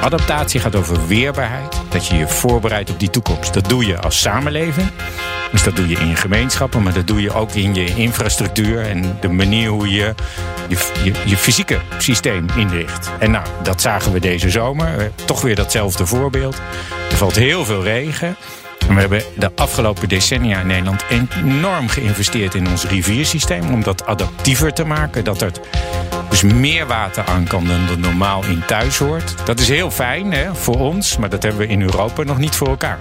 Adaptatie gaat over weerbaarheid. Dat je je voorbereidt op die toekomst. Dat doe je als samenleving. Dus dat doe je in gemeenschappen, maar dat doe je ook in je infrastructuur en de manier hoe je je, je, fysieke systeem inricht. En nou, dat zagen we deze zomer. Eh, toch weer datzelfde voorbeeld. Er valt heel veel regen. We hebben de afgelopen decennia in Nederland enorm geïnvesteerd in ons riviersysteem om dat adaptiever te maken. Dat er dus meer water aan kan dan er normaal in thuis hoort. Dat is heel fijn hè, voor ons, maar dat hebben we in Europa nog niet voor elkaar.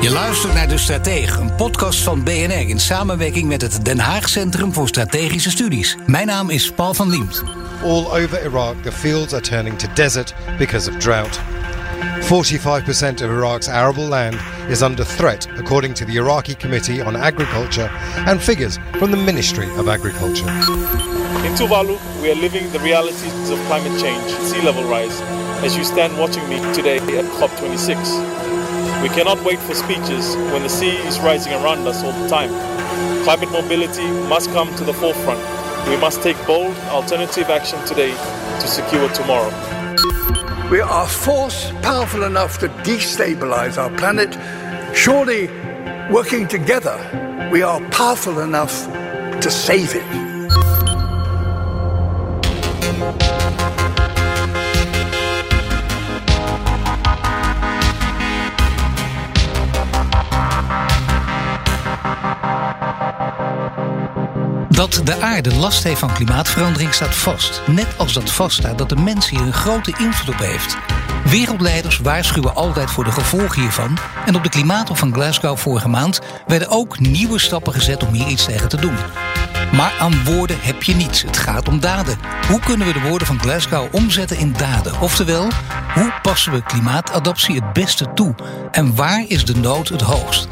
Je luistert naar De Stratege, een podcast van BNR in samenwerking met het Den Haag Centrum voor Strategische Studies. Mijn naam is Paul van Liemt. All over Iraq, the fields are turning to desert because of drought. 45% of Iraq's arable land is under threat, according to the Iraqi Committee on Agriculture and figures from the Ministry of Agriculture. In Tuvalu, we are living the realities of climate change, sea level rise, as you stand watching me today at COP26. We cannot wait for speeches when the sea is rising around us all the time. Climate mobility must come to the forefront. We must take bold, alternative action today to secure tomorrow. We are a force powerful enough to destabilize our planet. Surely, working together, we are powerful enough to save it. De aarde last heeft van klimaatverandering staat vast. Net als dat vaststaat dat de mens hier een grote invloed op heeft. Wereldleiders waarschuwen altijd voor de gevolgen hiervan. En op de klimaattop van Glasgow vorige maand werden ook nieuwe stappen gezet om hier iets tegen te doen. Maar aan woorden heb je niets. Het gaat om daden. Hoe kunnen we de woorden van Glasgow omzetten in daden? Oftewel, hoe passen we klimaatadaptie het beste toe? En waar is de nood het hoogst?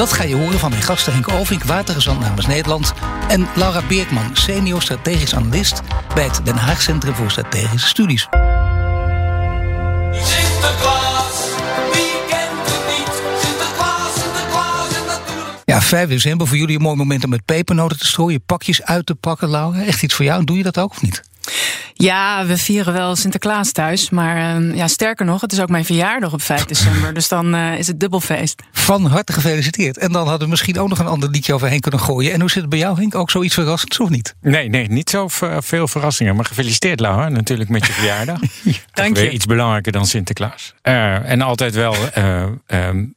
Dat ga je horen van mijn gasten Henk Ovink, watergezant namens Nederland... en Laura Beerkman, senior strategisch analist... bij het Den Haag Centrum voor Strategische Studies. Ja, 5 december voor jullie een mooi moment om met pepernoten te strooien, pakjes uit te pakken, Laura. Echt iets voor jou. Doe je dat ook of niet? Ja, we vieren wel Sinterklaas thuis. Maar uh, ja, sterker nog, het is ook mijn verjaardag op 5 december. Dus dan uh, is het dubbelfeest. Van harte gefeliciteerd. En dan hadden we misschien ook nog een ander liedje overheen kunnen gooien. En hoe zit het bij jou, Henk? Ook zoiets verrassends of niet? Nee, nee, niet zo veel verrassingen. Maar gefeliciteerd, Laura, natuurlijk met je verjaardag. Dank je. Weer iets belangrijker dan Sinterklaas. Uh, en altijd wel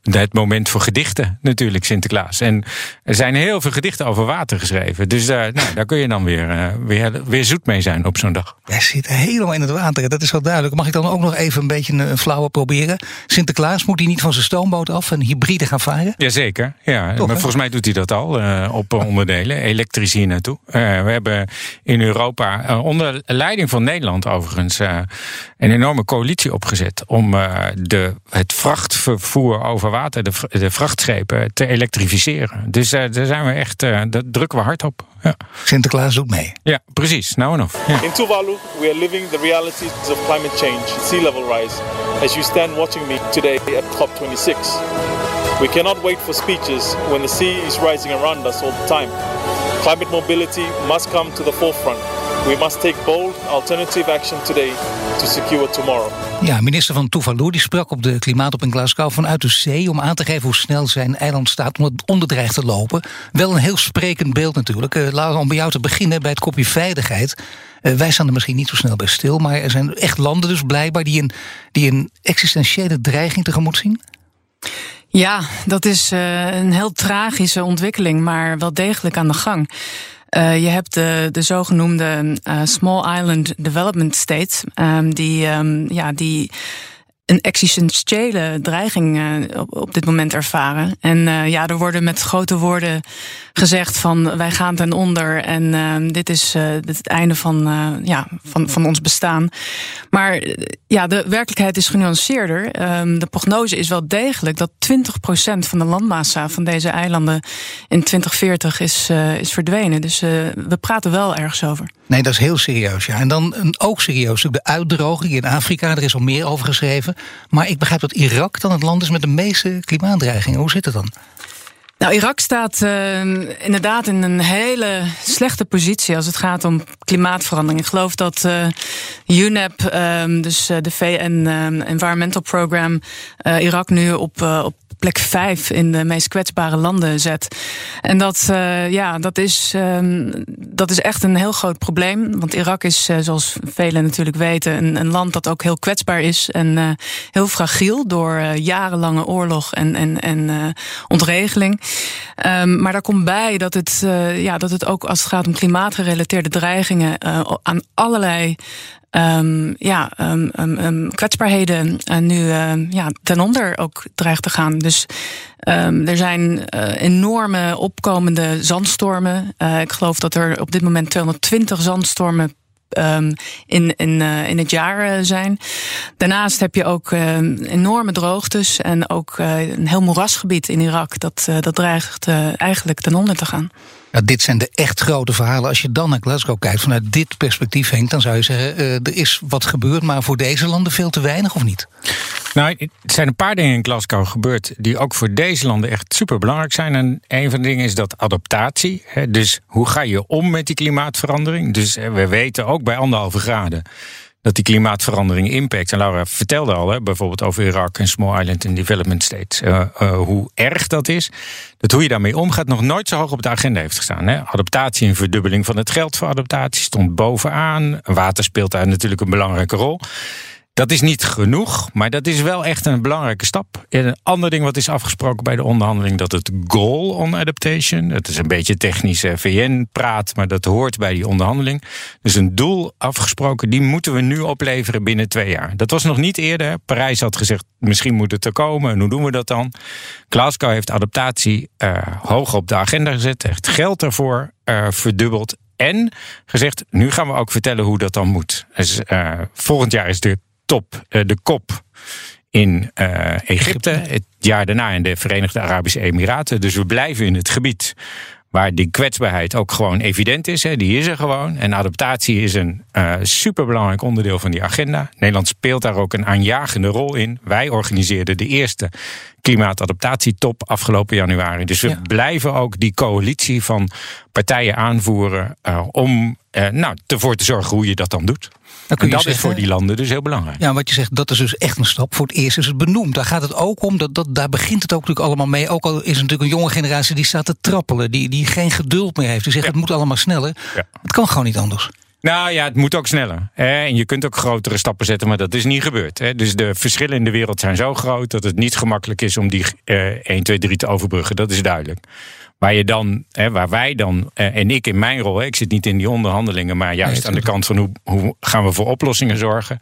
het moment voor gedichten, natuurlijk, Sinterklaas. En er zijn heel veel gedichten over water geschreven. Dus nou, daar kun je dan weer, weer, weer zoet mee zijn op zo'n dag. Jij zit helemaal in het water, dat is wel duidelijk. Mag ik dan ook nog even een beetje een flauwe proberen? Sinterklaas, moet hij niet van zijn stoomboot af en hybride gaan varen? Jazeker, ja. maar volgens mij doet hij dat al uh, op onderdelen, elektrisch hier naartoe. Uh, we hebben in Europa, uh, onder leiding van Nederland overigens, een enorme coalitie opgezet om de, het vrachtvervoer over water, de, de vrachtschepen, te elektrificeren. Dus daar zijn we echt, daar drukken we hard op. Ja. Sinterklaas doet mee. Ja, precies. Nou en of. Ja. In Tuvalu, we are living the realities of climate change, sea level rise, as you stand watching me today at COP26. We cannot wait for speeches when the sea is rising around us all the time. Climate mobility must come to the forefront. We must take bold, alternative action today to secure tomorrow. Ja, minister van Tuvalu die sprak op de klimaatop in Glasgow vanuit de zee om aan te geven hoe snel zijn eiland staat om het onderdreig te lopen. Wel een heel sprekend beeld natuurlijk. Uh, Laura, om bij jou te beginnen bij het kopje veiligheid. Uh, wij staan er misschien niet zo snel bij stil, maar er zijn echt landen dus blijkbaar die een, die een existentiële dreiging tegemoet zien. Ja, dat is uh, een heel tragische ontwikkeling, maar wel degelijk aan de gang. Uh, je hebt de, de zogenoemde uh, Small Island Development States, um, die, um, ja, die een existentiële dreiging uh, op, dit moment ervaren. En uh, ja, er worden met grote woorden gezegd van wij gaan ten onder en uh, dit is het einde van, ja, van, van ons bestaan. Maar ja, de werkelijkheid is genuanceerder. Um, de prognose is wel degelijk dat 20% van de landmassa van deze eilanden in 2040 is, is verdwenen. Dus we praten wel ergens over. Nee, dat is heel serieus. Ja. En dan ook serieus de uitdroging in Afrika. Er is al meer over geschreven. Maar ik begrijp dat Irak dan het land is met de meeste klimaatdreigingen. Hoe zit het dan? Nou, Irak staat uh, inderdaad in een hele slechte positie als het gaat om klimaatverandering. Ik geloof dat uh, UNEP, um, dus de VN um, Environmental Program, Irak nu op, op plek vijf in de meest kwetsbare landen zet. En dat, uh, ja, dat, is, uh, dat is echt een heel groot probleem. Want Irak is, uh, zoals velen natuurlijk weten, een, een, land dat ook heel kwetsbaar is en heel fragiel door jarenlange oorlog en, en, en ontregeling. Um, maar daar komt bij dat het, ja, dat het ook als het gaat om klimaatgerelateerde dreigingen aan allerlei um, ja, um, um, kwetsbaarheden uh, nu ja, ten onder ook dreigt te gaan. Dus er zijn uh, enorme opkomende zandstormen. Uh, ik geloof dat er op dit moment 220 zandstormen in, in, in het jaar zijn. Daarnaast heb je ook enorme droogtes en ook een heel moerasgebied in Irak. Dat, dat dreigt eigenlijk ten onder te gaan. Dit zijn de echt grote verhalen. Als je dan naar Glasgow kijkt, vanuit dit perspectief, Henk, dan zou je zeggen: uh, er is wat gebeurd, maar voor deze landen veel te weinig, of niet? Nou, er zijn een paar dingen in Glasgow gebeurd die ook voor deze landen echt super belangrijk zijn. En een van de dingen is dat adaptatie. Hè, dus hoe ga je om met die klimaatverandering? Dus we weten ook bij anderhalve graden dat die klimaatverandering impact. En Laura vertelde al, hè, bijvoorbeeld over Irak en Small Island and Development States, uh, uh, hoe erg dat is. Dat hoe je daarmee omgaat nog nooit zo hoog op de agenda heeft gestaan. Hè. Adaptatie en verdubbeling van het geld voor adaptatie stond bovenaan. Water speelt daar natuurlijk een belangrijke rol. Dat is niet genoeg, maar dat is wel echt een belangrijke stap. En een ander ding wat is afgesproken bij de onderhandeling, dat het goal on adaptation, het is een beetje technische VN-praat, maar dat hoort bij die onderhandeling. Dus een doel afgesproken, die moeten we nu opleveren binnen twee jaar. Dat was nog niet eerder. Parijs had gezegd, misschien moet het er komen. En hoe doen we dat dan? Glasgow heeft adaptatie uh, hoog op de agenda gezet, echt geld ervoor uh, verdubbeld. En gezegd, nu gaan we ook vertellen hoe dat dan moet. Dus, volgend jaar is de top, eh, de kop in uh, Egypte. Het jaar daarna in de Verenigde Arabische Emiraten. Dus we blijven in het gebied waar die kwetsbaarheid ook gewoon evident is. Hè, die is er gewoon. En adaptatie is een uh, superbelangrijk onderdeel van die agenda. Nederland speelt daar ook een aanjagende rol in. Wij organiseerden de eerste klimaatadaptatietop afgelopen januari. Dus we blijven ook die coalitie van partijen aanvoeren uh, om nou, ervoor te zorgen hoe je dat dan doet. En dat is voor die landen dus heel belangrijk. Ja, wat je zegt, dat is dus echt een stap. Voor het eerst is het benoemd. Daar gaat het ook om. Dat, dat, daar begint het ook natuurlijk allemaal mee. Ook al is het natuurlijk een jonge generatie die staat te trappelen. Die, die geen geduld meer heeft. Die zegt, het moet allemaal sneller. Ja. Het kan gewoon niet anders. Nou ja, het moet ook sneller. En je kunt ook grotere stappen zetten, maar dat is niet gebeurd. Dus de verschillen in de wereld zijn zo groot dat het niet gemakkelijk is om die 1, 2, 3 te overbruggen. Dat is duidelijk. Waar, je dan, hè, waar wij dan, eh, en ik in mijn rol, hè, ik zit niet in die onderhandelingen, maar juist aan de kant van hoe, hoe gaan we voor oplossingen zorgen.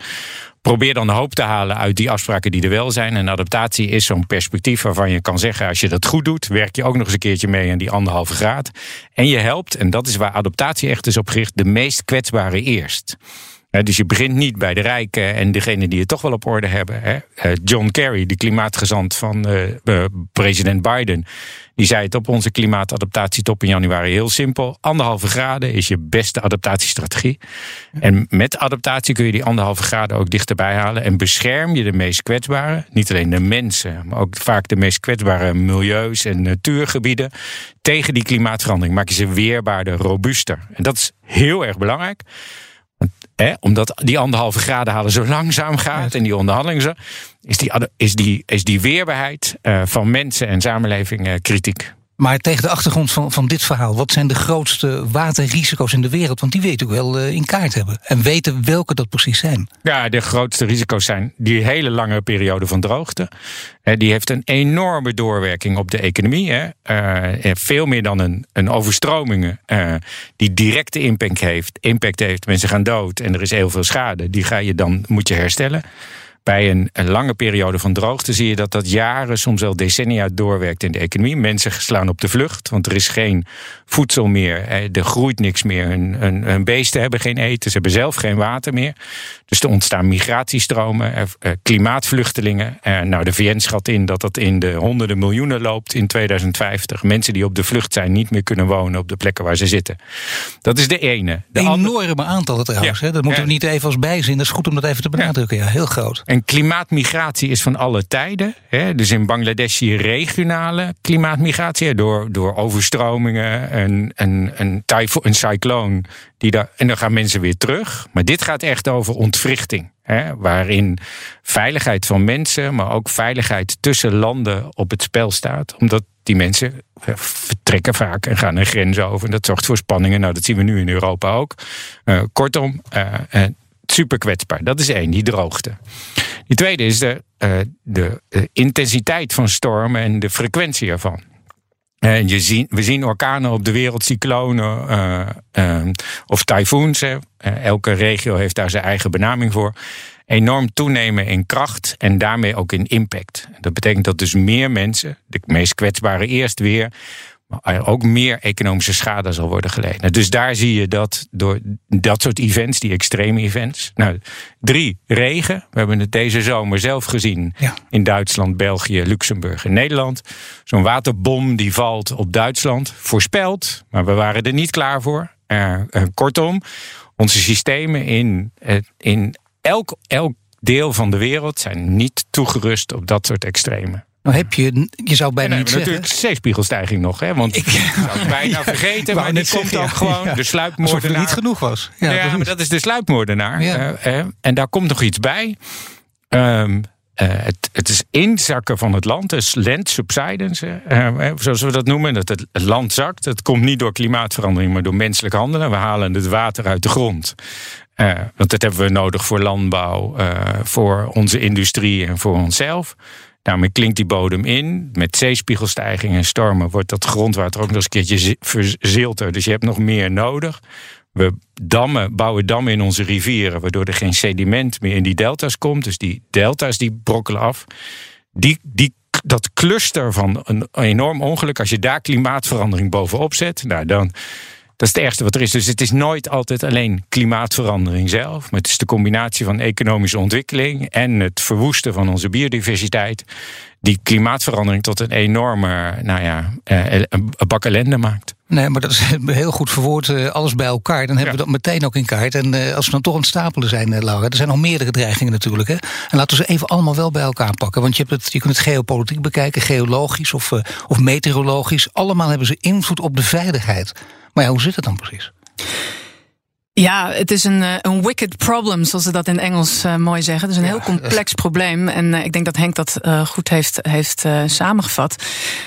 Probeer dan de hoop te halen uit die afspraken die er wel zijn. En adaptatie is zo'n perspectief waarvan je kan zeggen: als je dat goed doet, werk je ook nog eens een keertje mee aan die anderhalve graad. En je helpt, en dat is waar adaptatie echt is op gericht, de meest kwetsbare eerst. Dus je begint niet bij de rijken en degenen die het toch wel op orde hebben. Eh, John Kerry, de klimaatgezant van uh, president Biden, die zei het op onze klimaatadaptatietop in januari heel simpel. Anderhalve graden is je beste adaptatiestrategie. En met adaptatie kun je die anderhalve graden ook dichterbij halen. En bescherm je de meest kwetsbare, niet alleen de mensen, maar ook vaak de meest kwetsbare milieus en natuurgebieden. Tegen die klimaatverandering maak je ze weerbaarder, robuuster. En dat is heel erg belangrijk omdat die anderhalve graden halen zo langzaam gaat en die onderhandelingen, is die, is die, is die weerbaarheid uh, van mensen en samenleving uh, kritiek. Maar tegen de achtergrond van, van dit verhaal, wat zijn de grootste waterrisico's in de wereld? Want die weten ook wel uh, in kaart hebben. En weten welke dat precies zijn. Ja, de grootste risico's zijn die hele lange periode van droogte. Uh, die heeft een enorme doorwerking op de economie. Hè. Uh, veel meer dan een, een overstromingen die directe impact heeft. Impact heeft, mensen gaan dood en er is heel veel schade. Die ga je dan, moet je herstellen. Bij een, een, lange periode van droogte zie je dat dat jaren, soms wel decennia doorwerkt in de economie. Mensen slaan op de vlucht, want er is geen voedsel meer. Er groeit niks meer. Hun, hun, hun beesten hebben geen eten, ze hebben zelf geen water meer. Dus er ontstaan migratiestromen, klimaatvluchtelingen. Nou, de VN schat in dat dat in de honderden miljoenen loopt in 2050. Mensen die op de vlucht zijn, niet meer kunnen wonen op de plekken waar ze zitten. Dat is de ene. De Enorme aantallen trouwens. Ja. Hè? Dat moeten we niet even als bijzin. Dat is goed om dat even te benadrukken. Ja, heel groot. En klimaatmigratie is van alle tijden. Hè? Dus in Bangladesh zie je regionale klimaatmigratie. Door, door overstromingen, en een, een, een cycloon. Die daar, en dan gaan mensen weer terug. Maar dit gaat echt over ontwrichting. Hè? Waarin veiligheid van mensen, maar ook veiligheid tussen landen op het spel staat. Omdat die mensen eh, vertrekken vaak en gaan een grens over. En dat zorgt voor spanningen. Nou, dat zien we nu in Europa ook. Uh, kortom, uh, super kwetsbaar. Dat is één, die droogte. Die tweede is de, uh, de intensiteit van stormen en de frequentie ervan. En je zien, we zien orkanen op de wereld, cyclonen uh, of tyfoons. elke regio heeft daar zijn eigen benaming voor. Enorm toenemen in kracht en daarmee ook in impact. Dat betekent dat dus meer mensen, de meest kwetsbare eerst weer, maar ook meer economische schade zal worden geleden. Dus daar zie je dat door dat soort events, die extreme events. Nou, drie, regen. We hebben het deze zomer zelf gezien in Duitsland, België, Luxemburg en Nederland. Zo'n waterbom die valt op Duitsland, voorspeld, maar we waren er niet klaar voor. Uh, kortom, onze systemen in, uh, in elk, elk deel van de wereld zijn niet toegerust op dat soort extreme. Nou heb je, je zou bijna niet zeggen... natuurlijk zeespiegelstijging nog, hè? Want ik zou het bijna vergeten, maar die komt ook gewoon de sluipmoordenaar. Alsof er niet genoeg was. Ja, ja maar dat is de sluipmoordenaar. Uh, uh, en daar komt nog iets bij. Um, uh, het, het, is inzakken van het land, dus land subsidence, zoals we dat noemen. Dat het, het, land zakt. Het komt niet door klimaatverandering, maar door menselijk handelen. We halen het water uit de grond. want dat hebben we nodig voor landbouw, voor onze industrie en voor onszelf. Daarmee klinkt die bodem in. Met zeespiegelstijging en stormen wordt dat grondwater ook nog eens een keertje verzilter. Dus je hebt nog meer nodig. We dammen, bouwen dammen in onze rivieren, waardoor er geen sediment meer in die delta's komt. Dus die delta's die brokkelen af. Die, die, dat cluster van een enorm ongeluk, als je daar klimaatverandering bovenop zet, nou dan dat is het ergste wat er is. Dus het is nooit altijd alleen klimaatverandering zelf. Maar het is de combinatie van economische ontwikkeling en het verwoesten van onze biodiversiteit. Die klimaatverandering tot een enorme, nou ja, eh, een bak ellende maakt. Nee, maar dat is heel goed verwoord. Eh, alles bij elkaar. Dan hebben we dat meteen ook in kaart. En uh, als we dan toch aan het stapelen zijn, uh, Laura. Er zijn nog meerdere dreigingen natuurlijk. Hè? En laten we ze even allemaal wel bij elkaar pakken. Want je, hebt het, je kunt het geopolitiek bekijken, geologisch of, of meteorologisch. Allemaal hebben ze invloed op de veiligheid. Maar ja, hoe zit het dan precies? Ja, het is een, een wicked problem, zoals ze dat in Engels uh, mooi zeggen. Het is een ja, heel complex probleem. En uh, ik denk dat Henk dat uh, goed heeft, heeft samengevat.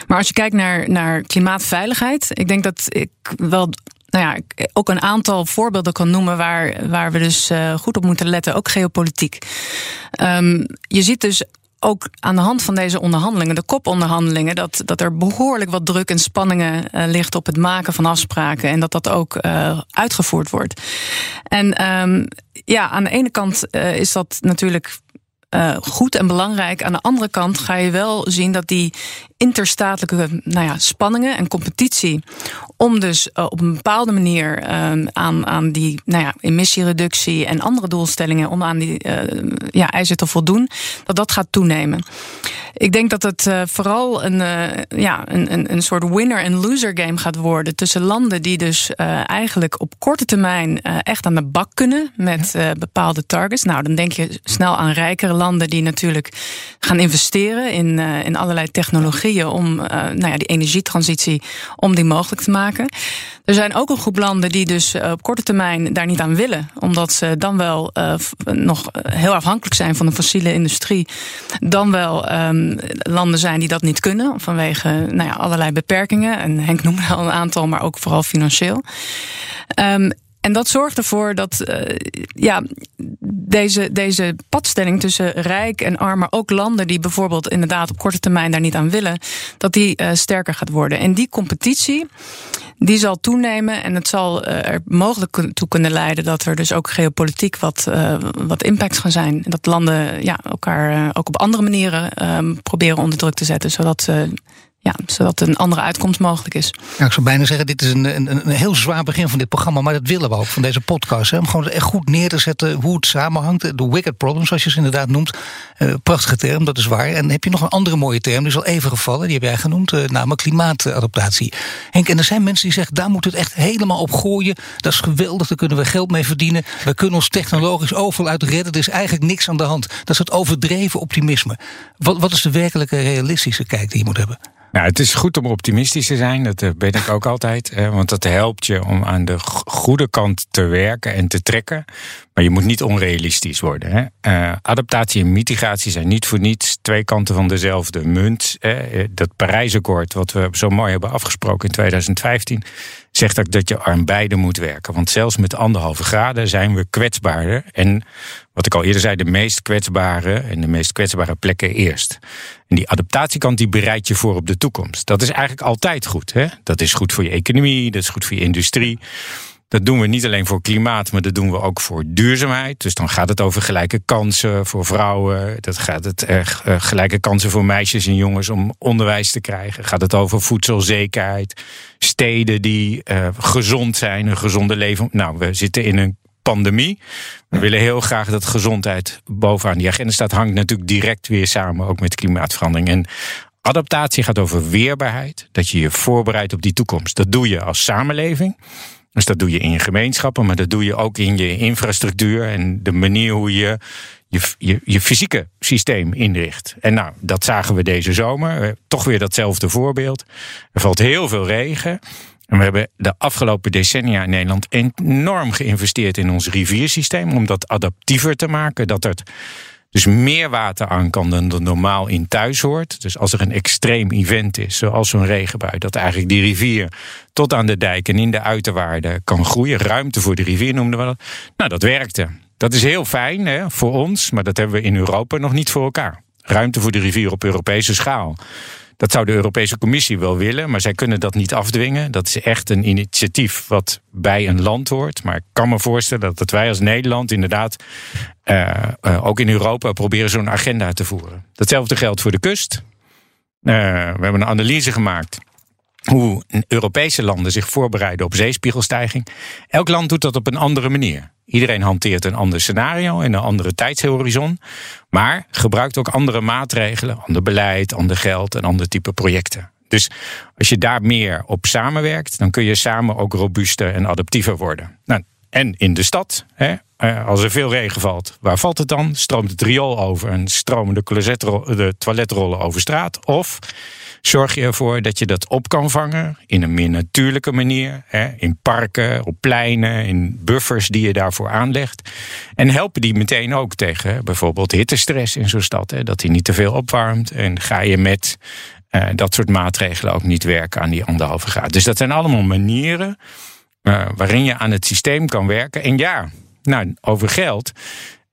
Maar als je kijkt naar, naar klimaatveiligheid, ik denk dat ik wel nou ja, ook een aantal voorbeelden kan noemen waar, waar we dus goed op moeten letten, ook geopolitiek. Um, je ziet dus ook aan de hand van deze onderhandelingen, de koponderhandelingen, dat, dat er behoorlijk wat druk en spanningen uh, ligt op het maken van afspraken en dat dat ook uh, uitgevoerd wordt. En um, ja, aan de ene kant uh, is dat natuurlijk goed en belangrijk. Aan de andere kant ga je wel zien dat die interstatelijke nou ja, spanningen en competitie. om dus uh, op een bepaalde manier uh, aan, aan die nou ja, emissiereductie en andere doelstellingen. om aan die ja, eisen te voldoen, dat dat gaat toenemen. Ik denk dat het vooral een, ja, een, een, een soort winner- en loser game gaat worden. tussen landen die dus eigenlijk op korte termijn echt aan de bak kunnen. met bepaalde targets. Nou, dan denk je snel aan rijkere landen die natuurlijk gaan investeren in, in allerlei technologieën om uh, nou ja, die energietransitie om die mogelijk te maken. Er zijn ook een groep landen die dus uh, op korte termijn daar niet aan willen, omdat ze dan wel nog heel afhankelijk zijn van de fossiele industrie, dan wel um, landen zijn die dat niet kunnen vanwege nou ja, allerlei beperkingen. En Henk noemde al een aantal, maar ook vooral financieel. Um, en dat zorgt ervoor dat uh, ja, deze, deze padstelling tussen rijk en arm, maar ook landen die bijvoorbeeld inderdaad op korte termijn daar niet aan willen, dat die uh, sterker gaat worden. En die competitie, die zal toenemen en het zal uh, er mogelijk toe kunnen leiden dat er dus ook geopolitiek wat, wat impact gaan zijn. En dat landen ja, elkaar ook op andere manieren proberen onder druk te zetten, zodat ja, zodat een andere uitkomst mogelijk is. Ja, ik zou bijna zeggen, dit is een, een, een heel zwaar begin van dit programma. Maar dat willen we ook van deze podcast. Hè, om gewoon echt goed neer te zetten hoe het samenhangt. De wicked problem, zoals je ze inderdaad noemt. Uh, prachtige term, dat is waar. En heb je nog een andere mooie term, die is al even gevallen. Die heb jij genoemd, uh, namelijk klimaatadaptatie. Henk, en er zijn mensen die zeggen, daar moet het echt helemaal op gooien. Dat is geweldig, daar kunnen we geld mee verdienen. We kunnen ons technologisch overal uit redden. Er is eigenlijk niks aan de hand. Dat is het overdreven optimisme. Wat, wat is de werkelijke realistische kijk die je moet hebben? Nou, het is goed om optimistisch te zijn, dat eh, ben ik ook altijd. Want dat helpt je om aan de goede kant te werken en te trekken. Maar je moet niet onrealistisch worden. Hè? Uh, adaptatie en mitigatie zijn niet voor niets twee kanten van dezelfde munt. Hè? Dat Parijsakkoord, wat we zo mooi hebben afgesproken in 2015, zegt ook dat je aan beide moet werken. Want zelfs met anderhalve graden zijn we kwetsbaarder. En wat ik al eerder zei, de meest kwetsbare en de meest kwetsbare plekken eerst. En die adaptatiekant die bereidt je voor op de toekomst. Dat is eigenlijk altijd goed. Hè? Dat is goed voor je economie, dat is goed voor je industrie. Dat doen we niet alleen voor klimaat, maar dat doen we ook voor duurzaamheid. Dus dan gaat het over gelijke kansen voor vrouwen. Dat gaat het uh, gelijke kansen voor meisjes en jongens om onderwijs te krijgen. Gaat het over voedselzekerheid. Steden die uh, gezond zijn, een gezonde leven. Nou, we zitten in een pandemie. We willen heel graag dat gezondheid bovenaan die agenda staat. Hangt natuurlijk direct weer samen ook met klimaatverandering. En adaptatie gaat over weerbaarheid. Dat je je voorbereidt op die toekomst. Dat doe je als samenleving. Dus dat doe je in je gemeenschappen, maar dat doe je ook in je infrastructuur en de manier hoe je je, je, je fysieke systeem inricht. En nou, dat zagen we deze zomer. Toch weer datzelfde voorbeeld. Er valt heel veel regen. En we hebben de afgelopen decennia in Nederland enorm geïnvesteerd in ons riviersysteem om dat adaptiever te maken. Dat het dus meer water aan kan dan er normaal in thuis hoort. Dus als er een extreem event is, zoals zo'n regenbui, dat eigenlijk die rivier tot aan de dijk en in de uiterwaarden kan groeien. Ruimte voor de rivier noemden we dat. Nou, dat werkte. Dat is heel fijn hè, voor ons, maar dat hebben we in Europa nog niet voor elkaar. Ruimte voor de rivier op Europese schaal. Dat zou de Europese Commissie wel willen, maar zij kunnen dat niet afdwingen. Dat is echt een initiatief wat bij een land hoort. Maar ik kan me voorstellen dat wij als Nederland inderdaad uh, uh, ook in Europa proberen zo'n agenda te voeren. Datzelfde geldt voor de kust. Uh, we hebben een analyse gemaakt hoe Europese landen zich voorbereiden op zeespiegelstijging. Elk land doet dat op een andere manier. Iedereen hanteert een ander scenario en een andere tijdshorizon, maar gebruikt ook andere maatregelen, ander beleid, ander geld en ander type projecten. Dus als je daar meer op samenwerkt, dan kun je samen ook robuuster en adaptiever worden. Nou, en in de stad, hè, eh, als er veel regen valt, waar valt het dan? Stroomt het riool over en stromen de, de toiletrollen over straat? Of zorg je ervoor dat je dat op kan vangen in een meer natuurlijke manier. Hè, in parken, op pleinen, in buffers die je daarvoor aanlegt. En helpen die meteen ook tegen bijvoorbeeld hittestress in zo'n stad. Hè, dat hij niet te veel opwarmt. En ga je met uh, dat soort maatregelen ook niet werken aan die anderhalve graad. Dus dat zijn allemaal manieren uh, waarin je aan het systeem kan werken. En ja, nou, over geld.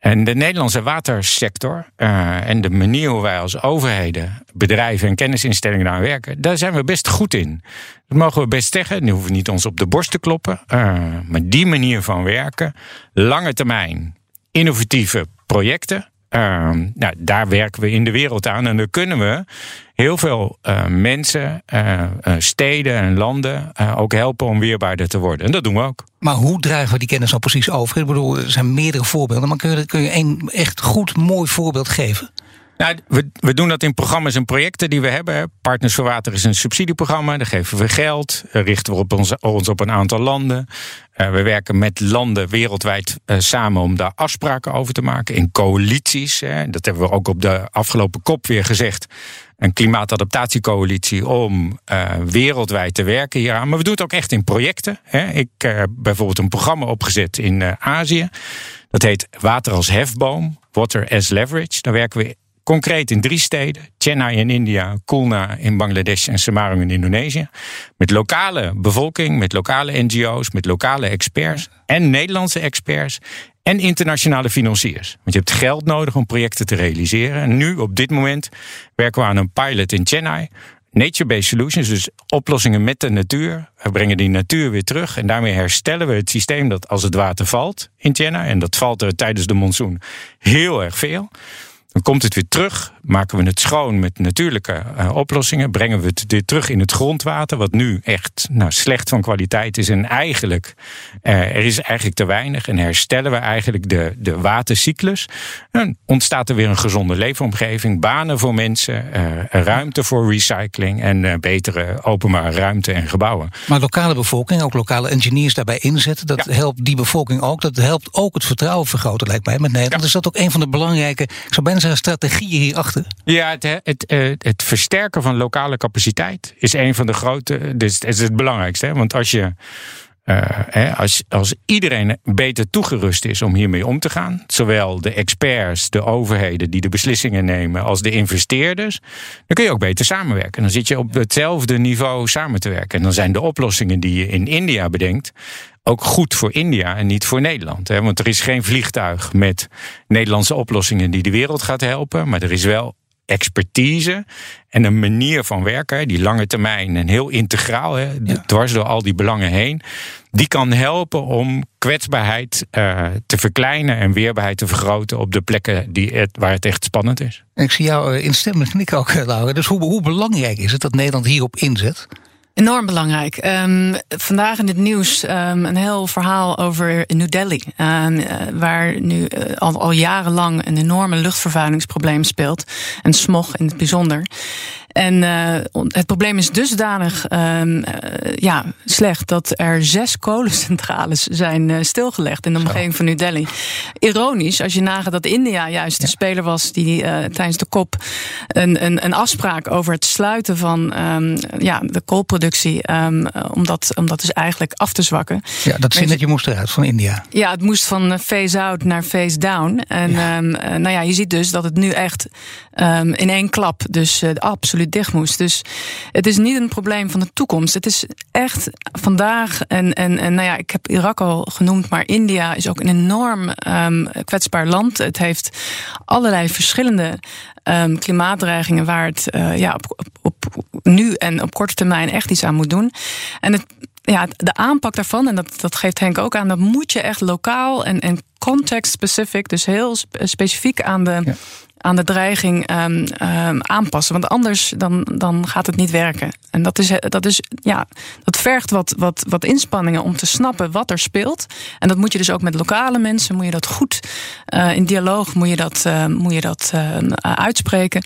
En de Nederlandse watersector uh, en de manier hoe wij als overheden, bedrijven en kennisinstellingen daar werken, daar zijn we best goed in. Dat mogen we best zeggen. Nu hoeven we niet ons op de borst te kloppen. Uh, maar die manier van werken, lange termijn, innovatieve projecten, uh, nou, daar werken we in de wereld aan. En dan kunnen we heel veel uh, mensen, uh, steden en landen ook helpen om weerbaarder te worden. En dat doen we ook. Maar hoe dragen we die kennis nou precies over? Ik bedoel, er zijn meerdere voorbeelden. Maar kun je, kun je echt goed, mooi voorbeeld geven? Nou, we, doen dat in programma's en projecten die we hebben. Partners voor Water is een subsidieprogramma. Daar geven we geld. Richten we op ons, op een aantal landen. Uh, we werken met landen wereldwijd uh, samen om daar afspraken over te maken. In coalities. Hè. Dat hebben we ook op de afgelopen kop weer gezegd. Een klimaatadaptatiecoalitie om wereldwijd te werken hieraan. Maar we doen het ook echt in projecten. Hè. Ik heb bijvoorbeeld een programma opgezet in Azië. Dat heet Water als hefboom. Water as leverage. Daar werken we Concreet in drie steden: Chennai in India, Khulna in Bangladesh en Semarang in Indonesië. Met lokale bevolking, met lokale NGO's, met lokale experts en Nederlandse experts en internationale financiers. Want je hebt geld nodig om projecten te realiseren. En nu, op dit moment, werken we aan een pilot in Chennai. Nature-based solutions, dus oplossingen met de natuur. We brengen die natuur weer terug en daarmee herstellen we het systeem dat als het water valt in Chennai, en dat valt er tijdens de monsoon heel erg veel Dan komt het weer terug, maken we het schoon met natuurlijke uh, oplossingen, brengen we het weer terug in het grondwater, wat nu echt nou, slecht van kwaliteit is. En eigenlijk, uh, er is eigenlijk te weinig. En herstellen we eigenlijk de, de watercyclus. Dan ontstaat er weer een gezonde leefomgeving, banen voor mensen, uh, ruimte voor recycling en betere openbare ruimte en gebouwen. Maar lokale bevolking, ook lokale engineers daarbij inzetten, dat helpt die bevolking ook. Dat helpt ook het vertrouwen vergroten, lijkt mij, met Nederland. Ja. Is dat ook een van de belangrijke, ik zou bijna zeggen, strategieën hierachter? Ja, het, het, het, het versterken van lokale capaciteit is een van de grote, dus is het belangrijkste. Hè? Want als je. Uh, als, als iedereen beter toegerust is om hiermee om te gaan, zowel de experts, de overheden die de beslissingen nemen, als de investeerders, dan kun je ook beter samenwerken. Dan zit je op hetzelfde niveau samen te werken. En dan zijn de oplossingen die je in India bedenkt, ook goed voor India en niet voor Nederland. Hè? Want er is geen vliegtuig met Nederlandse oplossingen die de wereld gaat helpen. Maar er is wel expertise en een manier van werken, die lange termijn en heel integraal, hè, dwars door al die belangen heen, die kan helpen om kwetsbaarheid uh, te verkleinen en weerbaarheid te vergroten op de plekken die het, waar het echt spannend is. ik zie jou in stemmen knikken ook, Laura. Dus hoe, hoe belangrijk is het dat Nederland hierop inzet? Enorm belangrijk. Um, vandaag in het nieuws um, een heel verhaal over New Delhi. Um, uh, waar nu uh, al, al jarenlang een enorme luchtvervuilingsprobleem speelt. En smog in het bijzonder. En uh, het probleem is dusdanig um, uh, ja, slecht dat er zes kolencentrales zijn uh, stilgelegd in de omgeving van New Delhi. Ironisch, als je nagaat dat India juist ja. de speler was die tijdens de kop een, een, een, afspraak over het sluiten van um, ja, de koolproductie, um, om, dat, om dat dus eigenlijk af te zwakken. Ja, dat zinnetje moest eruit van India. Ja, het moest van phase-out naar phase-down. En ja. nou ja, je ziet dus dat het nu echt in één klap, dus absoluut dicht moest. Dus het is niet een probleem van de toekomst. Het is echt vandaag. En, en, en nou ja, ik heb Irak al genoemd, maar India is ook een enorm um, kwetsbaar land. Het heeft allerlei verschillende um, klimaatdreigingen waar het uh, ja, op, op, nu en op korte termijn echt iets aan moet doen. En het, ja, de aanpak daarvan, en dat, dat geeft Henk ook aan, dat moet je echt lokaal en, en context specific, dus heel specifiek aan de. Aan de dreiging um, um, aanpassen. Want anders dan, dan gaat het niet werken. En dat, is, dat, is, ja, dat vergt wat, wat, wat inspanningen om te snappen wat er speelt. En dat moet je dus ook met lokale mensen, moet je dat goed uh, in dialoog moet je dat, uh, moet je dat uitspreken.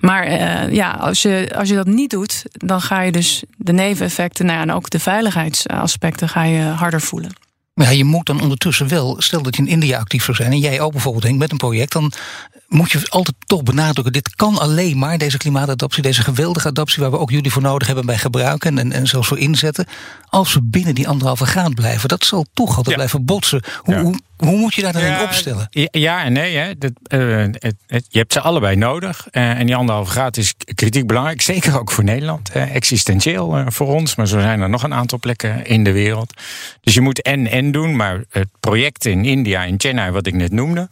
Maar ja, als je, als je dat niet doet, dan ga je dus de neveneffecten nou ja, en ook de veiligheidsaspecten ga je harder voelen. Maar ja, je moet dan ondertussen wel, stel dat je in India actief zou zijn en jij ook bijvoorbeeld Henk, met een project, dan moet je altijd toch benadrukken: dit kan alleen maar, deze klimaatadaptie, deze geweldige adaptie, waar we ook jullie voor nodig hebben bij gebruiken en, en zelfs voor inzetten, als we binnen die anderhalve graad blijven. Dat zal toch altijd ja. blijven botsen. Hoe, ja. hoe, hoe, moet je daar dan ja, in opstellen? Ja en nee. Hè. Dat, uh, het, het, je hebt ze allebei nodig. Uh, en die anderhalve graad is kritiek belangrijk. Zeker ook voor Nederland. Uh, existentieel uh, voor ons. Maar zo zijn er nog een aantal plekken in de wereld. Dus je moet doen. Maar het project in India, in Chennai, wat ik net noemde.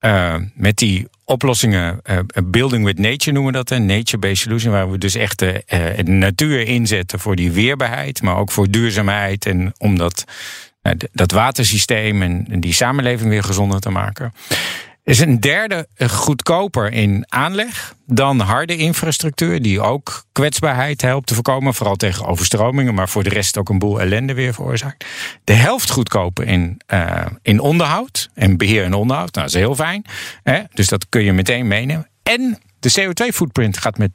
Uh, met die oplossingen, uh, building with nature noemen we dat, een nature-based solution, waar we dus echt de, natuur inzetten voor die weerbaarheid, maar ook voor duurzaamheid en om dat, dat watersysteem en die samenleving weer gezonder te maken is een derde goedkoper in aanleg dan harde infrastructuur, die ook kwetsbaarheid helpt te voorkomen, vooral tegen overstromingen, maar voor de rest ook een boel ellende weer veroorzaakt. De helft goedkoper in, uh, in onderhoud en beheer en onderhoud. Nou, dat is heel fijn. Hè? Dus dat kun je meteen meenemen. En de CO2-footprint gaat met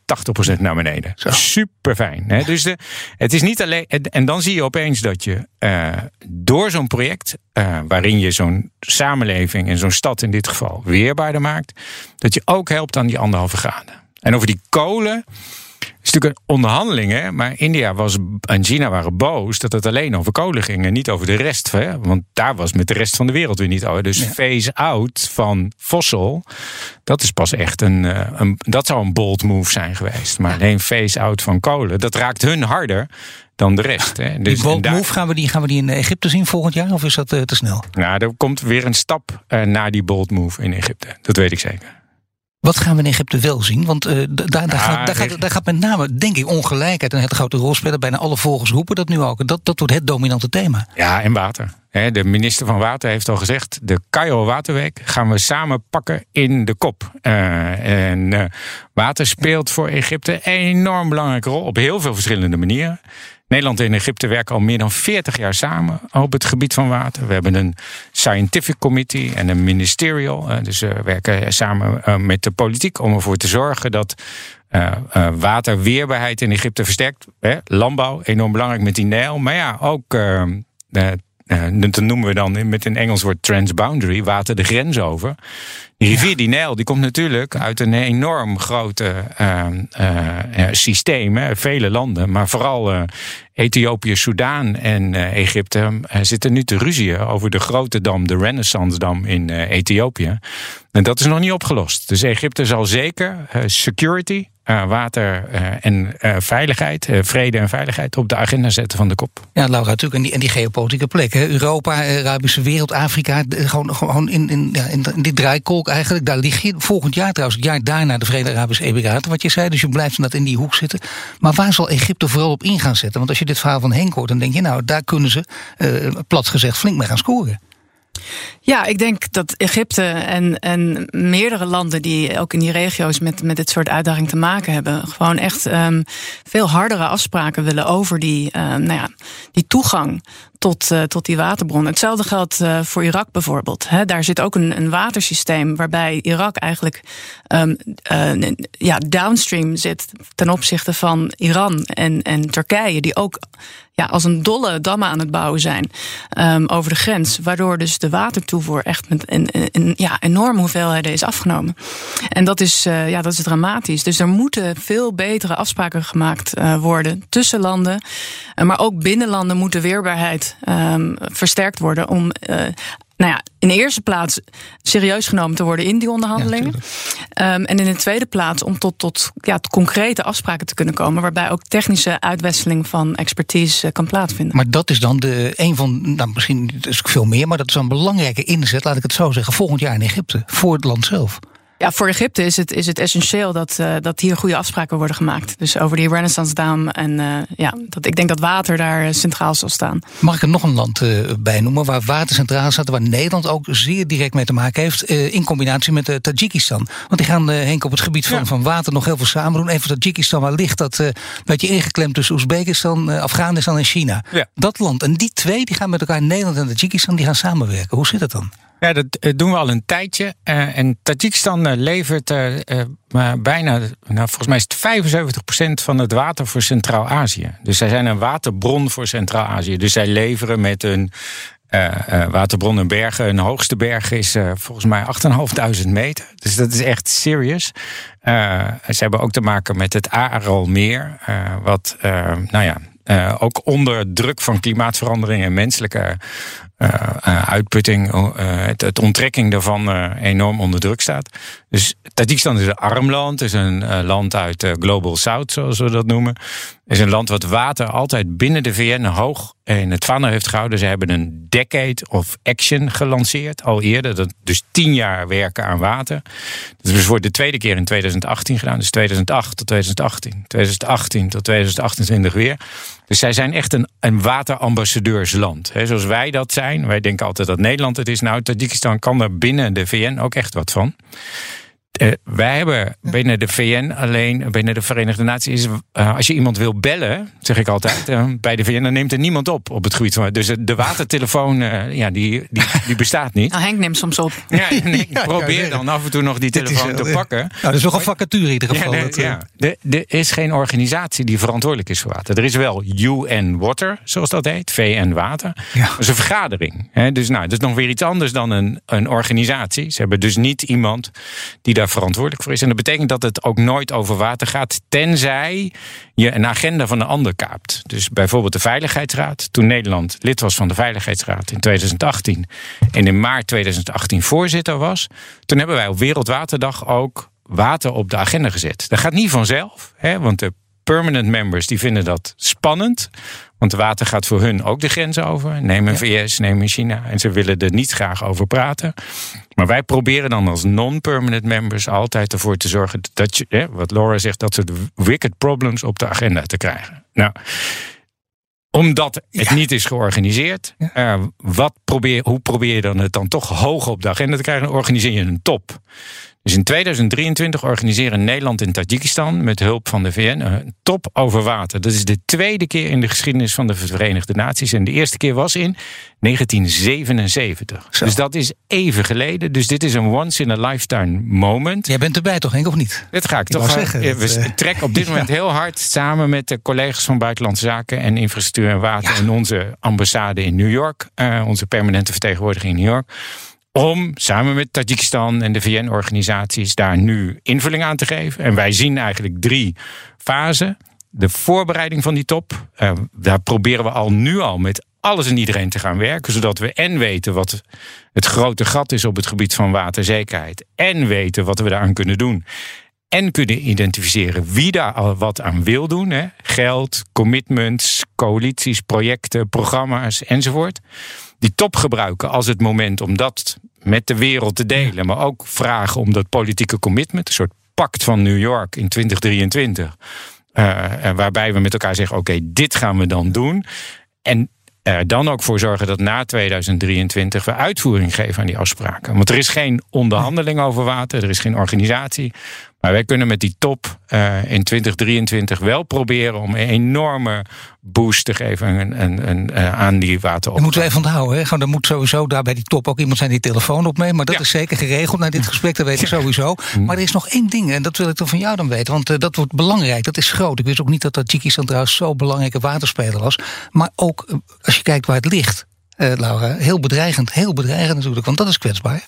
80% naar beneden. Zo. Super fijn. Hè? Dus de, het is niet alleen. En dan zie je opeens dat je uh, door zo'n project, uh, waarin je zo'n samenleving en zo'n stad in dit geval weerbaarder maakt, dat je ook helpt aan die anderhalve graden. En over die kolen is natuurlijk een onderhandeling, hè? maar India was, en China waren boos dat het alleen over kolen ging en niet over de rest. Hè? Want daar was met de rest van de wereld weer niet over. Dus ja. phase-out van fossel, dat is pas echt een, een, Dat zou een bold move zijn geweest. Maar alleen phase-out van kolen, dat raakt hun harder dan de rest. Hè. Dus, die bold move, gaan we die, gaan we die in Egypte zien volgend jaar? Of is dat uh, te snel? Nou, er komt weer een stap uh, naar die bold move in Egypte. Dat weet ik zeker. Wat gaan we in Egypte wel zien? Want uh, daar, daar, ja, gaat, daar, gaat, daar, gaat, met name, denk ik, ongelijkheid een hele grote rol spelen. Bijna alle volgers roepen dat nu ook. Dat, dat wordt het dominante thema. Ja, en water. de minister van Water heeft al gezegd: de Cairo Waterweek gaan we samen pakken in de kop. Uh, en uh, water speelt voor Egypte een enorm belangrijke rol op heel veel verschillende manieren. Nederland en Egypte werken al meer dan 40 jaar samen op het gebied van water. We hebben een scientific committee en een ministerial. Dus we werken samen met de politiek om ervoor te zorgen dat waterweerbaarheid in Egypte versterkt. Landbouw, enorm belangrijk met die Nijl. Maar ja, ook uh, dat noemen we dan met een Engels woord transboundary, water de grens over. Die rivier, die Nijl, die komt natuurlijk uit een enorm grote uh, uh, systeem. Hè, vele landen, maar vooral Ethiopië, Soudaan en Egypte zitten nu te ruzien over de grote dam, de Renaissance-dam in Ethiopië. En dat is nog niet opgelost. Dus Egypte zal zeker security, uh, water uh, en uh, veiligheid, vrede en veiligheid op de agenda zetten van de kop. Ja, Laura, natuurlijk. En die, geopolitieke plek. Europa, Arabische wereld, Afrika. Gewoon, gewoon in, in, ja, in, die draaikolk eigenlijk. Daar lig je volgend jaar trouwens, het jaar daarna de Verenigde Arabische Emiraten. Wat je zei, dus je blijft dat in die hoek zitten. Maar waar zal Egypte vooral op in gaan zetten? Want als je dit verhaal van Henk hoort, dan denk je, nou, daar kunnen ze, plat gezegd, flink mee gaan scoren. Ja, ik denk dat Egypte en, en meerdere landen die ook in die regio's met, met dit soort uitdagingen te maken hebben, gewoon echt um, veel hardere afspraken willen over die, um, nou ja, die toegang tot, uh, tot die waterbronnen. Hetzelfde geldt uh, voor Irak bijvoorbeeld. Daar zit ook een, een watersysteem waarbij Irak eigenlijk um, uh, ja, downstream zit ten opzichte van Iran en, en Turkije, die ook ja, als een dolle dammen aan het bouwen zijn um, over de grens. Waardoor dus de watertoevoer echt met een, een, ja, enorme hoeveelheden is afgenomen. En dat is, ja, dat is dramatisch. Dus er moeten veel betere afspraken gemaakt worden tussen landen. Maar ook binnen landen moet de weerbaarheid um, versterkt worden om nou ja, in de eerste plaats serieus genomen te worden in die onderhandelingen. Ja, um, en in de tweede plaats om tot, tot ja, concrete afspraken te kunnen komen. Waarbij ook technische uitwisseling van expertise kan plaatsvinden. Maar dat is dan de, een van, nou misschien is ook veel meer, maar dat is een belangrijke inzet, laat ik het zo zeggen, volgend jaar in Egypte. Voor het land zelf. Ja, voor Egypte is het, is het essentieel dat, uh, dat hier goede afspraken worden gemaakt. Dus over die Renaissance Dam. En uh, ja, dat, ik denk dat water daar eh, centraal zal staan. Mag ik er nog een land uh, bij noemen waar water centraal staat, waar Nederland ook zeer direct mee te maken heeft, in combinatie met Tajikistan? Want die gaan, Henk, op het gebied van, ja. van water nog heel veel samen doen. Even Tajikistan, waar ligt dat een beetje ingeklemd tussen Oezbekistan, Afghanistan en China? Ja. Dat land. En die twee die gaan met elkaar, Nederland en Tajikistan, die gaan samenwerken. Hoe zit dat dan? Ja, dat eh, doen we al een tijdje. Uh, en Tajikistan uh, levert uh, bijna, nou, volgens mij is het 75% van het water voor Centraal-Azië. Dus zij zijn een waterbron voor Centraal-Azië. Dus zij leveren met hun waterbron en bergen. Hun hoogste berg is volgens mij 8.500 meter. Dus dat is echt serious. ze hebben ook te maken met het Aralmeer. wat, nou ja, uh, ook onder druk van klimaatverandering en menselijke uh, uitputting, uh, het, het, onttrekking daarvan enorm onder druk staat. Dus Tajikistan is een arm land, is een land uit Global South, zoals we dat noemen. Is een land wat water altijd binnen de VN hoog in het vaandel heeft gehouden. Ze hebben een Decade of Action gelanceerd, al eerder. Dus tien jaar werken aan water. Dat is voor de tweede keer in 2018 gedaan. Dus 2008 tot 2018, 2018 tot 2028 weer. Dus zij zijn echt een, een waterambassadeursland. Zoals wij dat zijn. Wij denken altijd dat Nederland het is. Nou, Tajikistan kan er binnen de VN ook echt wat van. Uh, wij hebben binnen de VN alleen, binnen de Verenigde Naties, uh, als je iemand wil bellen, zeg ik altijd, uh, bij de VN, dan neemt er niemand op op het gebied van. Dus de watertelefoon, ja, die, die, die bestaat niet. Nou, Henk neemt soms op. Ja, ik probeer dan af en toe nog die telefoon te pakken. Nou, dat is nog een vacature in ieder geval. Ja, ja. Er is geen organisatie die verantwoordelijk is voor water. Er is wel UN Water, zoals dat heet, VN Water. Ja. Dat is een vergadering. Hè? Dus nou, dat is nog weer iets anders dan een, een organisatie. Ze hebben dus niet iemand die daar verantwoordelijk voor is. En dat betekent dat het ook nooit over water gaat, tenzij je een agenda van een ander kaapt. Dus bijvoorbeeld de Veiligheidsraad. Toen Nederland lid was van de Veiligheidsraad in 2018 en in maart 2018 voorzitter was, toen hebben wij op Wereldwaterdag ook water op de agenda gezet. Dat gaat niet vanzelf, hè, want de permanent members die vinden dat spannend. Want water gaat voor hun ook de grens over. Neem een VS, neem een China. En ze willen er niet graag over praten. Maar wij proberen dan als non-permanent members altijd ervoor te zorgen dat je, wat Laura zegt, dat soort wicked problems op de agenda te krijgen. Nou, omdat het niet is georganiseerd. Uh, wat probeer, hoe probeer je dan het dan toch hoog op de agenda te krijgen? Dan organiseer je een top. Dus in 2023 organiseren Nederland en Tajikistan met hulp van de VN een top over water. Dat is de tweede keer in de geschiedenis van de Verenigde Naties. En de eerste keer was in 1977. Dus dat is even geleden. Dus dit is een once in a lifetime moment. Jij bent erbij toch, Henk, of niet? Dat ga ik, toch zeggen. We eh, trekken op dit moment heel hard samen met de collega's van Buitenlandse Zaken en Infrastructuur en Water en onze ambassade in New York, uh, onze permanente vertegenwoordiging in New York om samen met Tajikistan en de VN-organisaties daar nu invulling aan te geven. En wij zien eigenlijk drie fasen. De voorbereiding van die top. Uh, daar proberen we al nu al met alles en iedereen te gaan werken. Zodat we en weten wat het grote gat is op het gebied van waterzekerheid. En weten wat we daaraan kunnen doen. En kunnen identificeren wie daar al wat aan wil doen. Hè. Geld, commitments, coalities, projecten, programma's enzovoort die top gebruiken als het moment om dat met de wereld te delen. Maar ook vragen om dat politieke commitment, een soort pact van New York in 2023. Uh, waarbij we met elkaar zeggen: oké, dit gaan we dan doen. En er dan ook voor zorgen dat na 2023 we uitvoering geven aan die afspraken. Want er is geen onderhandeling over water, er is geen organisatie. Maar wij kunnen met die top uh, in 2023 wel proberen om een enorme boost te geven een, uh, aan die water. Dat moeten we even onthouden. Hè? Er moet sowieso daar bij die top ook iemand zijn die telefoon opneemt. Maar dat is zeker geregeld naar dit gesprek, dat weet ik sowieso. Mm. Maar er is nog één ding, en dat wil ik toch van jou dan weten. Want uh, dat wordt belangrijk, dat is groot. Ik wist ook niet dat Tajikistan trouwens zo'n belangrijke waterspeler was. Maar ook als je kijkt waar het ligt, Laura, heel bedreigend. Heel bedreigend natuurlijk, want dat is kwetsbaar.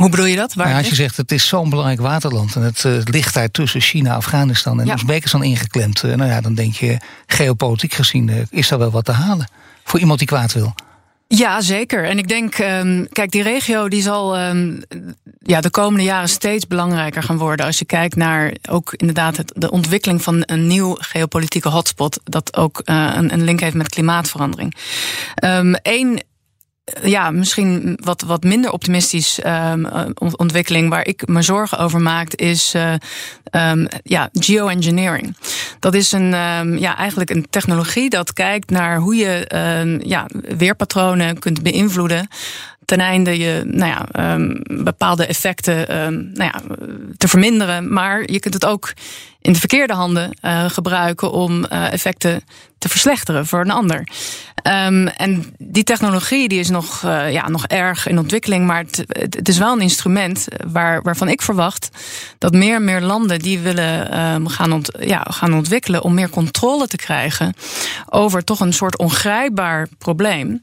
Hoe bedoel je dat? Waar als je zegt het is zo'n belangrijk waterland en het, uh, ligt daar tussen China, Afghanistan en ja. Oezbekistan ingeklemd, uh, nou ja, dan denk je geopolitiek gezien uh, is daar wel wat te halen voor iemand die kwaad wil. Ja, zeker. En ik denk, um, kijk, die regio die zal um, ja, de komende jaren steeds belangrijker gaan worden. Als je kijkt naar ook inderdaad het, de ontwikkeling van een nieuw geopolitieke hotspot, dat ook een, een, link heeft met klimaatverandering. Eén ehm, ja, misschien wat, wat minder optimistisch um, ontwikkeling waar ik me zorgen over maak, is uh, ja, geoengineering. Dat is een, um, ja, eigenlijk een technologie dat kijkt naar hoe je ja, weerpatronen kunt beïnvloeden ten einde je nou ja, bepaalde effecten um, nou ja, te verminderen. Maar je kunt het ook in de verkeerde handen uh, gebruiken om uh, effecten te verslechteren voor een ander. Um, en die technologie die is nog, uh, ja, nog erg in ontwikkeling, maar het, is wel een instrument waar, waarvan ik verwacht dat meer en meer landen die willen um, gaan, ont, ja, gaan ontwikkelen om meer controle te krijgen over toch een soort ongrijpbaar probleem.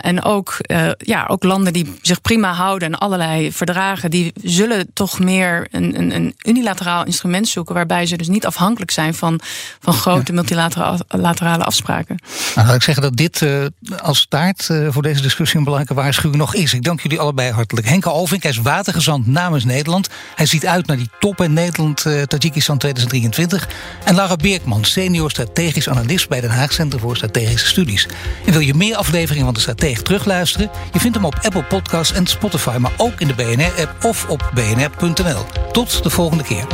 en ook, ja, ook landen die zich prima houden en allerlei verdragen, die zullen toch meer een, een, een unilateraal instrument zoeken waarbij ze dus niet afhankelijk zijn van, van grote multilaterale afspraken. Nou, laat ik zeggen dat dit uh, als staart uh, voor deze discussie een belangrijke waarschuwing nog is. Ik dank jullie allebei hartelijk. Henke Alvink, hij is watergezant namens Nederland. Hij ziet uit naar die top in Nederland, uh, Tajikistan 2023. En Lara Beerkman, senior strategisch analist bij Den Haag Centrum voor Strategische Studies. En wil je meer afleveringen van de Stratege terugluisteren? Je vindt hem op Apple Podcasts en Spotify, maar ook in de BNR-app of op bnr.nl. Tot de volgende keer.